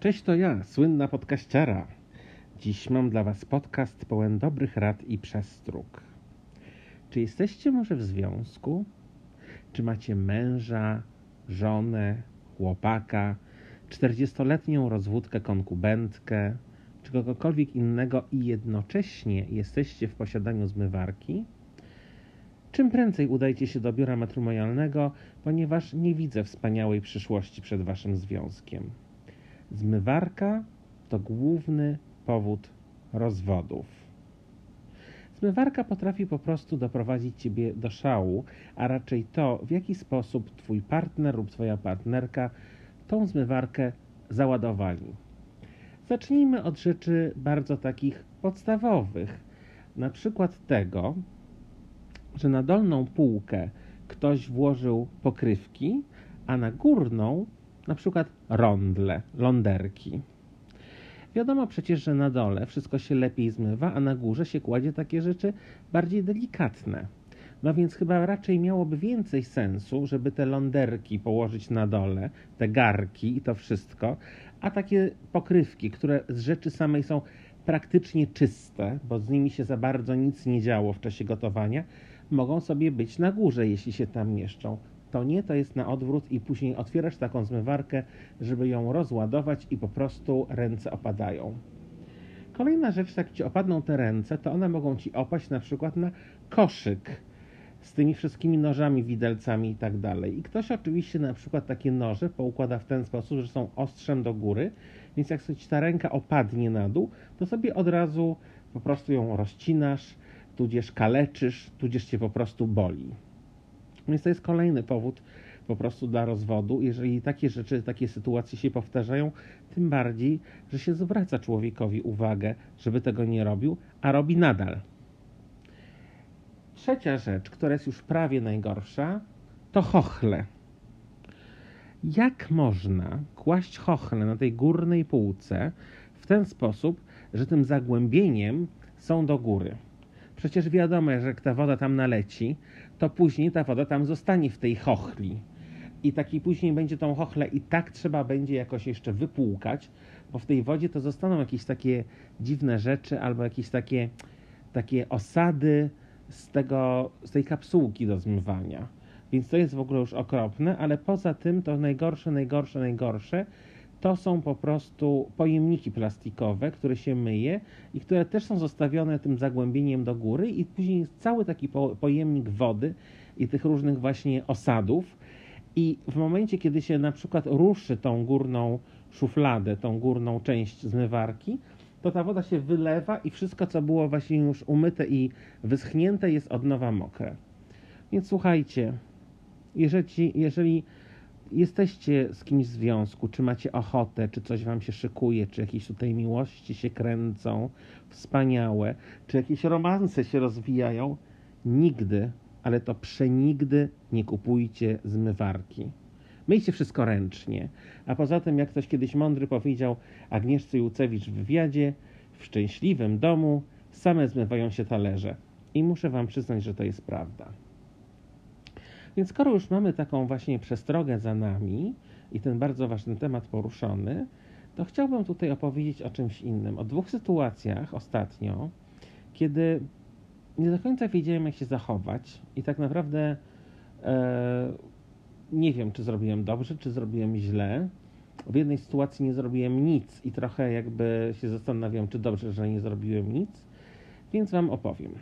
Cześć, to ja, słynna podkaściara. Dziś mam dla Was podcast pełen dobrych rad i przestróg. Czy jesteście może w związku? Czy macie męża, żonę, chłopaka, czterdziestoletnią rozwódkę konkubentkę, czy kogokolwiek innego i jednocześnie jesteście w posiadaniu zmywarki? Czym prędzej udajcie się do biura matrymonialnego, ponieważ nie widzę wspaniałej przyszłości przed Waszym związkiem. Zmywarka to główny powód rozwodów. Zmywarka potrafi po prostu doprowadzić ciebie do szału, a raczej to, w jaki sposób twój partner lub twoja partnerka tą zmywarkę załadowali. Zacznijmy od rzeczy bardzo takich podstawowych. Na przykład tego, że na dolną półkę ktoś włożył pokrywki, a na górną na przykład rondle, londerki. Wiadomo przecież, że na dole wszystko się lepiej zmywa, a na górze się kładzie takie rzeczy bardziej delikatne. No więc chyba raczej miałoby więcej sensu, żeby te londerki położyć na dole, te garki i to wszystko, a takie pokrywki, które z rzeczy samej są praktycznie czyste, bo z nimi się za bardzo nic nie działo w czasie gotowania, mogą sobie być na górze, jeśli się tam mieszczą. To nie, to jest na odwrót i później otwierasz taką zmywarkę, żeby ją rozładować i po prostu ręce opadają. Kolejna rzecz, jak ci opadną te ręce, to one mogą ci opaść na przykład na koszyk z tymi wszystkimi nożami, widelcami i tak dalej. I ktoś oczywiście na przykład takie noże poukłada w ten sposób, że są ostrzem do góry, więc jak sobie ta ręka opadnie na dół, to sobie od razu po prostu ją rozcinasz, tudzież kaleczysz, tudzież cię po prostu boli. Więc to jest kolejny powód po prostu dla rozwodu. Jeżeli takie rzeczy, takie sytuacje się powtarzają, tym bardziej, że się zwraca człowiekowi uwagę, żeby tego nie robił, a robi nadal. Trzecia rzecz, która jest już prawie najgorsza, to chochle. Jak można kłaść chochle na tej górnej półce w ten sposób, że tym zagłębieniem są do góry? Przecież wiadomo, że jak ta woda tam naleci, to później ta woda tam zostanie w tej chochli. I taki później będzie tą chochlę i tak trzeba będzie jakoś jeszcze wypłukać, bo w tej wodzie to zostaną jakieś takie dziwne rzeczy albo jakieś takie, takie osady z, tego, z tej kapsułki do zmywania. Więc to jest w ogóle już okropne, ale poza tym to najgorsze, najgorsze, najgorsze to są po prostu pojemniki plastikowe, które się myje i które też są zostawione tym zagłębieniem do góry i później jest cały taki pojemnik wody i tych różnych właśnie osadów i w momencie, kiedy się na przykład ruszy tą górną szufladę, tą górną część zmywarki, to ta woda się wylewa i wszystko, co było właśnie już umyte i wyschnięte, jest od nowa mokre. Więc słuchajcie, jeżeli, jeżeli jesteście z kimś w związku, czy macie ochotę, czy coś wam się szykuje, czy jakieś tutaj miłości się kręcą, wspaniałe, czy jakieś romanse się rozwijają, nigdy, ale to przenigdy nie kupujcie zmywarki. Myjcie wszystko ręcznie. A poza tym, jak ktoś kiedyś mądry powiedział Agnieszce Jucewicz w wywiadzie, w szczęśliwym domu same zmywają się talerze. I muszę wam przyznać, że to jest prawda. Więc skoro już mamy taką właśnie przestrogę za nami i ten bardzo ważny temat poruszony, to chciałbym tutaj opowiedzieć o czymś innym. O dwóch sytuacjach ostatnio, kiedy nie do końca wiedziałem, jak się zachować i tak naprawdę e, nie wiem, czy zrobiłem dobrze, czy zrobiłem źle. W jednej sytuacji nie zrobiłem nic i trochę jakby się zastanawiam, czy dobrze, że nie zrobiłem nic, więc Wam opowiem.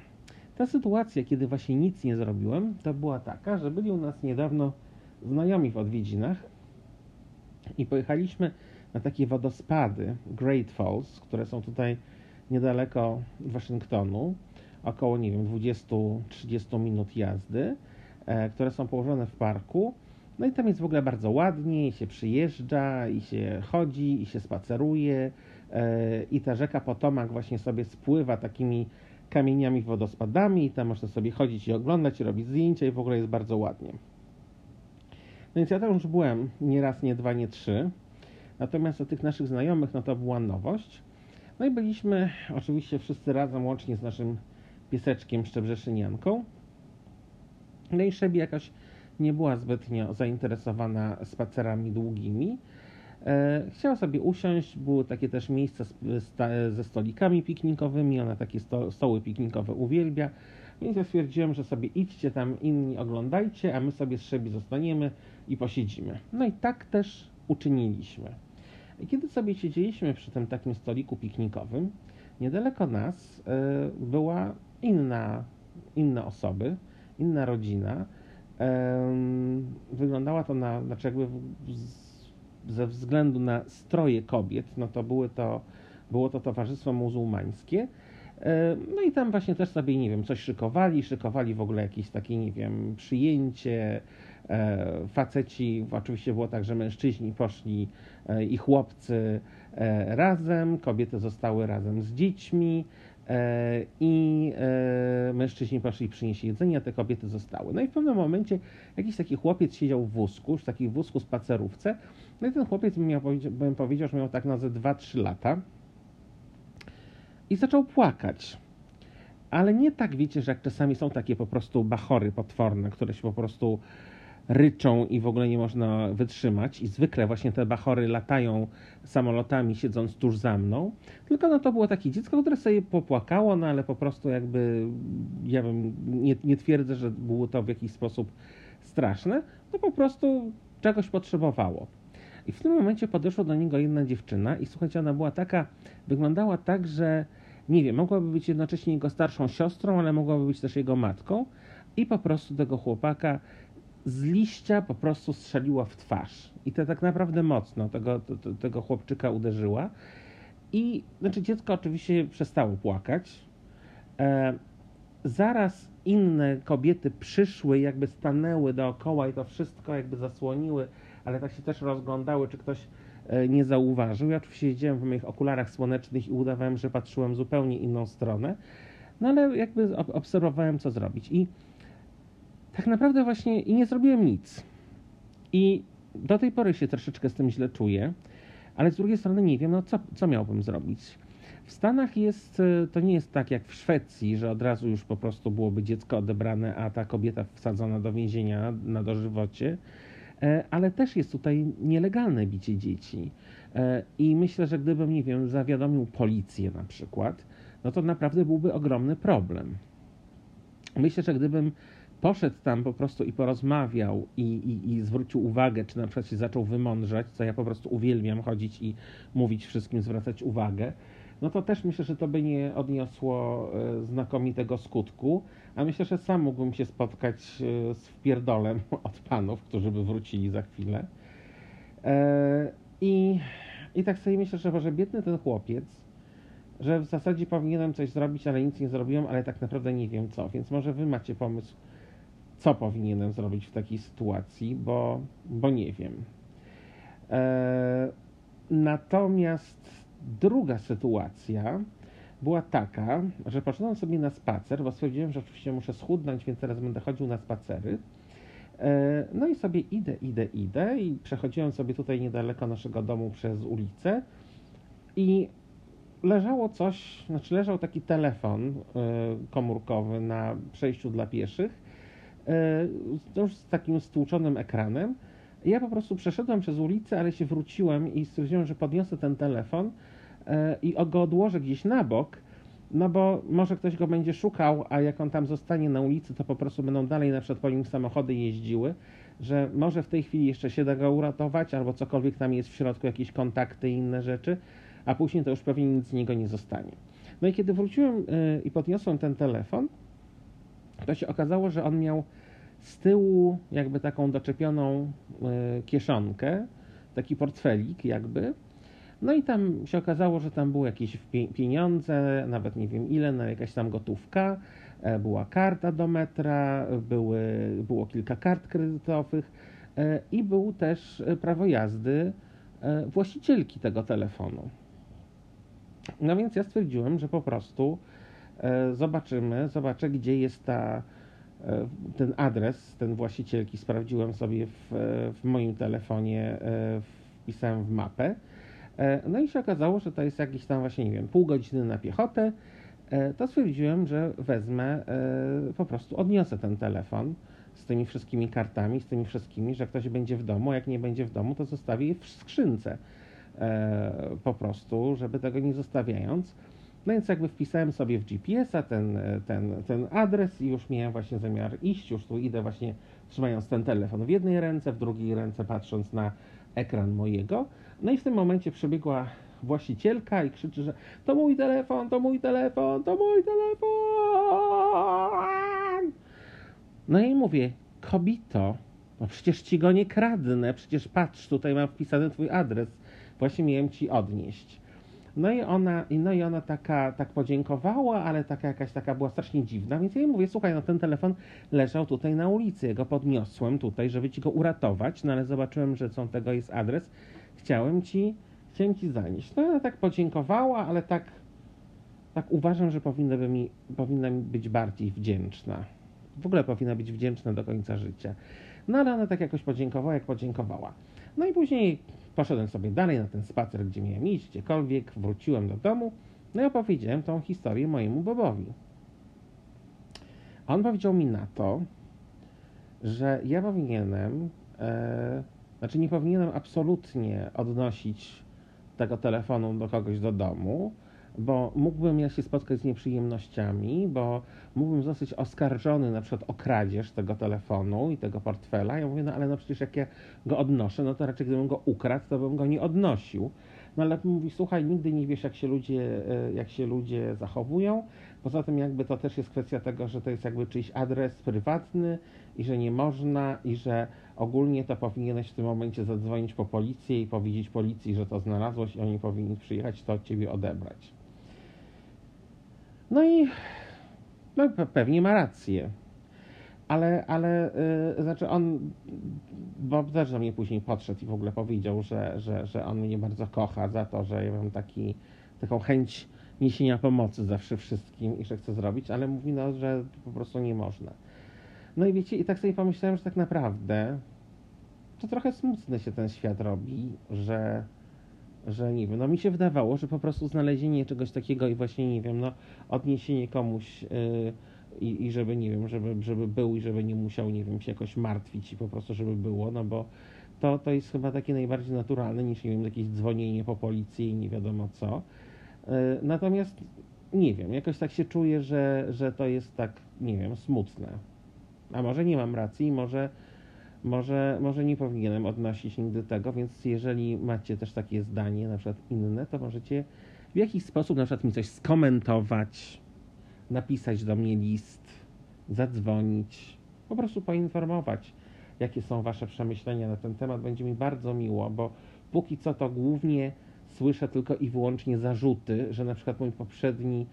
Ta sytuacja, kiedy właśnie nic nie zrobiłem, to była taka, że byli u nas niedawno znajomi w odwiedzinach i pojechaliśmy na takie wodospady Great Falls, które są tutaj niedaleko Waszyngtonu, około, nie wiem, 20-30 minut jazdy, e, które są położone w parku. No i tam jest w ogóle bardzo ładnie, i się przyjeżdża, i się chodzi, i się spaceruje, e, i ta rzeka Potomak właśnie sobie spływa takimi kamieniami, wodospadami i tam można sobie chodzić i oglądać, i robić zdjęcia i w ogóle jest bardzo ładnie. No więc ja tam już byłem nie raz, nie dwa, nie trzy. Natomiast do tych naszych znajomych, no to była nowość. No i byliśmy oczywiście wszyscy razem, łącznie z naszym pieseczkiem Szczebrzeszynianką. No i Szebi jakaś nie była zbytnio zainteresowana spacerami długimi. E, chciała sobie usiąść, były takie też miejsca ze stolikami piknikowymi, ona takie sto, stoły piknikowe uwielbia, więc ja stwierdziłem, że sobie idźcie tam, inni oglądajcie, a my sobie z Szebi zostaniemy i posiedzimy. No i tak też uczyniliśmy. Kiedy sobie siedzieliśmy przy tym takim stoliku piknikowym, niedaleko nas y, była inna, inne osoby, inna rodzina. Wyglądała to na, znaczy jakby ze względu na stroje kobiet, no to były to, było to towarzystwo muzułmańskie. E, no i tam właśnie też sobie, nie wiem, coś szykowali, szykowali w ogóle jakieś takie, nie wiem, przyjęcie. E, faceci, oczywiście było tak, że mężczyźni poszli e, i chłopcy razem, kobiety zostały razem z dziećmi i mężczyźni poszli przynieść jedzenie, a te kobiety zostały. No i w pewnym momencie jakiś taki chłopiec siedział w wózku, w takim wózku spacerówce, no i ten chłopiec, miał, bym powiedział, że miał tak na 2-3 lata i zaczął płakać. Ale nie tak, wiecie, że jak czasami są takie po prostu bachory potworne, które się po prostu ryczą i w ogóle nie można wytrzymać. I zwykle właśnie te bachory latają samolotami, siedząc tuż za mną. Tylko no to było takie dziecko, które sobie popłakało, no ale po prostu jakby, ja bym, nie, nie twierdzę, że było to w jakiś sposób straszne, no po prostu czegoś potrzebowało. I w tym momencie podeszła do niego jedna dziewczyna i słuchajcie, ona była taka, wyglądała tak, że nie wiem, mogłaby być jednocześnie jego starszą siostrą, ale mogłaby być też jego matką i po prostu tego chłopaka z liścia po prostu strzeliła w twarz. I to tak naprawdę mocno tego, to, tego chłopczyka uderzyła. I znaczy dziecko oczywiście przestało płakać. E, zaraz inne kobiety przyszły, jakby stanęły dookoła i to wszystko jakby zasłoniły ale tak się też rozglądały, czy ktoś e, nie zauważył. Ja oczywiście siedziałem w moich okularach słonecznych i udawałem, że patrzyłem zupełnie inną stronę, no ale jakby obserwowałem, co zrobić. I tak naprawdę właśnie i nie zrobiłem nic. I do tej pory się troszeczkę z tym źle czuję, ale z drugiej strony nie wiem, no co, co miałbym zrobić. W Stanach jest, e, to nie jest tak jak w Szwecji, że od razu już po prostu byłoby dziecko odebrane, a ta kobieta wsadzona do więzienia na dożywocie. E, ale też jest tutaj nielegalne bicie dzieci. E, I myślę, że gdybym, nie wiem, zawiadomił policję na przykład, no to naprawdę byłby ogromny problem. Myślę, że gdybym poszedł tam po prostu i porozmawiał i, i, i, zwrócił uwagę, czy na przykład się zaczął wymądrzać, co ja po prostu uwielbiam chodzić i mówić wszystkim, zwracać uwagę, no to też myślę, że to by nie odniosło e, znakomitego skutku, a myślę, że sam mógłbym się spotkać e, z wpierdolem od panów, którzy by wrócili za chwilę. E, I, i tak sobie myślę, że może biedny ten chłopiec, że w zasadzie powinienem coś zrobić, ale nic nie zrobiłem, ale tak naprawdę nie wiem co, więc może wy macie pomysł, co powinienem zrobić w takiej sytuacji, bo, bo nie wiem. Natomiast Druga sytuacja była taka, że poszedłem sobie na spacer, bo stwierdziłem, że oczywiście muszę schudnąć, więc teraz będę chodził na spacery. E, no i sobie idę, idę, idę i przechodziłem sobie tutaj niedaleko naszego domu przez ulicę i leżało coś, znaczy leżał taki telefon e, komórkowy na przejściu dla pieszych, e, już z takim stłuczonym ekranem. Ja po prostu przeszedłem przez ulicę, ale się wróciłem i stwierdziłem, że podniosę ten telefon i go odłożę gdzieś na bok, no bo może ktoś go będzie szukał, a jak on tam zostanie na ulicy, to po prostu będą dalej na przykład po nim samochody jeździły, że może w tej chwili jeszcze się da go uratować, albo cokolwiek tam jest w środku, jakieś kontakty i inne rzeczy, a później to już pewnie nic z niego nie zostanie. No i kiedy wróciłem yy, i podniosłem ten telefon, to się okazało, że on miał z tyłu jakby taką doczepioną yy, kieszonkę, taki portfelik jakby, no i tam się okazało, że tam były jakieś pieniądze, nawet nie wiem ile, na jakaś tam gotówka, e, była karta do metra, były, było kilka kart kredytowych e, i był też prawo jazdy e, właścicielki tego telefonu. No więc ja stwierdziłem, że po prostu zobaczymy, zobaczę gdzie jest ta, ten adres, ten właścicielki. Sprawdziłem sobie w, w moim telefonie, wpisałem w mapę E, no i się okazało, że to jest jakieś tam właśnie, nie wiem, pół godziny na piechotę. E, to stwierdziłem, że wezmę, e, po prostu odniosę ten telefon z tymi wszystkimi kartami, z tymi wszystkimi, że ktoś będzie w domu, jak nie będzie w domu, to zostawię je w skrzynce. e, po prostu, żeby tego nie zostawiając. No więc jakby wpisałem sobie w GPS-a ten, ten, ten adres i już miałem właśnie zamiar iść, już tu idę właśnie trzymając ten telefon w jednej ręce, w drugiej ręce patrząc na ekran mojego. No i w tym momencie przebiegła właścicielka i krzyczy, że to mój telefon, to mój telefon, to mój telefon. No i mówię, kobito, no przecież ci go nie kradnę, przecież patrz, tutaj mam wpisany twój adres, właśnie miałem ci odnieść. No i ona, no i ona taka, tak podziękowała, ale taka jakaś taka była strasznie dziwna, więc ja jej mówię, słuchaj, no ten telefon leżał tutaj na ulicy, ja go podniosłem tutaj, żeby ci go uratować, no ale zobaczyłem, że co tego jest adres, chciałem ci, chciałem ci zanieść. No ona tak podziękowała, ale tak, tak uważam, że powinna, by mi, powinna mi być bardziej wdzięczna. W ogóle powinna być wdzięczna do końca życia. No ale ona tak jakoś podziękowała, jak podziękowała. No i później poszedłem sobie dalej na ten spacer, gdzie miałem iść, gdziekolwiek, wróciłem do domu, no i opowiedziałem tą historię mojemu Bobowi. A on powiedział mi na to, że ja powinienem, e, znaczy nie powinienem absolutnie odnosić tego telefonu do kogoś do domu, bo mógłbym ja się spotkać z nieprzyjemnościami, bo mógłbym zostać oskarżony na przykład o kradzież tego telefonu i tego portfela. Ja mówię, no ale no przecież jak ja go odnoszę, no to raczej gdybym go ukradł, to bym go nie odnosił. No ale mówi, słuchaj, nigdy nie wiesz, jak się ludzie, e, jak się ludzie zachowują. Poza tym jakby to też jest kwestia tego, że to jest jakby czyjś adres prywatny i że nie można i że ogólnie to powinieneś w tym momencie zadzwonić po policję i powiedzieć policji, że to znalazłeś i oni powinni przyjechać to od ciebie odebrać. No i no, pewnie ma rację. Ale, ale yy, znaczy on, Bob też do mnie później podszedł i w ogóle powiedział, że, że, że on mnie bardzo kocha za to, że ja mam taki, taką chęć niesienia pomocy zawsze wszystkim i że chce zrobić, ale mówi, no, że po prostu nie można. No i wiecie, i tak sobie pomyślałem, że tak naprawdę to trochę smutny się ten świat robi, że że nie wiem, no mi się wydawało, że po prostu znalezienie czegoś takiego i właśnie, nie wiem, no odniesienie komuś yy, i, i żeby, nie wiem, żeby, żeby był i żeby nie musiał, nie wiem, się jakoś martwić i po prostu, żeby było, no bo to, to jest chyba takie najbardziej naturalne niż, nie wiem, jakieś dzwonienie po policji i nie wiadomo co. Yy, natomiast, nie wiem, jakoś tak się czuję, że, że to jest tak, nie wiem, smutne. A może nie mam racji, może może, może nie powinienem odnosić nigdy tego, więc jeżeli macie też takie zdanie, na przykład inne, to możecie w jakiś sposób na przykład mi coś skomentować, napisać do mnie list, zadzwonić, po prostu poinformować, jakie są Wasze przemyślenia na ten temat. Będzie mi bardzo miło, bo póki co to głównie słyszę tylko i wyłącznie zarzuty, że na przykład mój poprzedni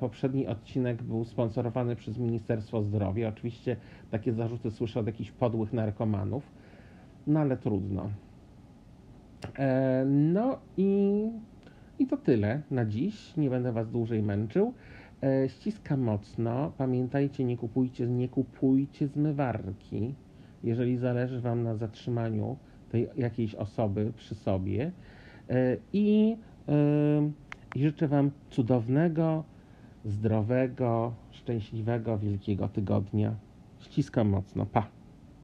poprzedni odcinek był sponsorowany przez Ministerstwo Zdrowia. Oczywiście takie zarzuty słyszę od jakichś podłych narkomanów, no ale trudno. E, no i, i to tyle na dziś. Nie będę Was dłużej męczył. E, ściskam mocno. Pamiętajcie, nie kupujcie, nie kupujcie zmywarki, jeżeli zależy Wam na zatrzymaniu tej jakiejś osoby przy sobie. I, i życzę Wam cudownego, zdrowego, szczęśliwego, wielkiego tygodnia. Ściskam mocno. Pa!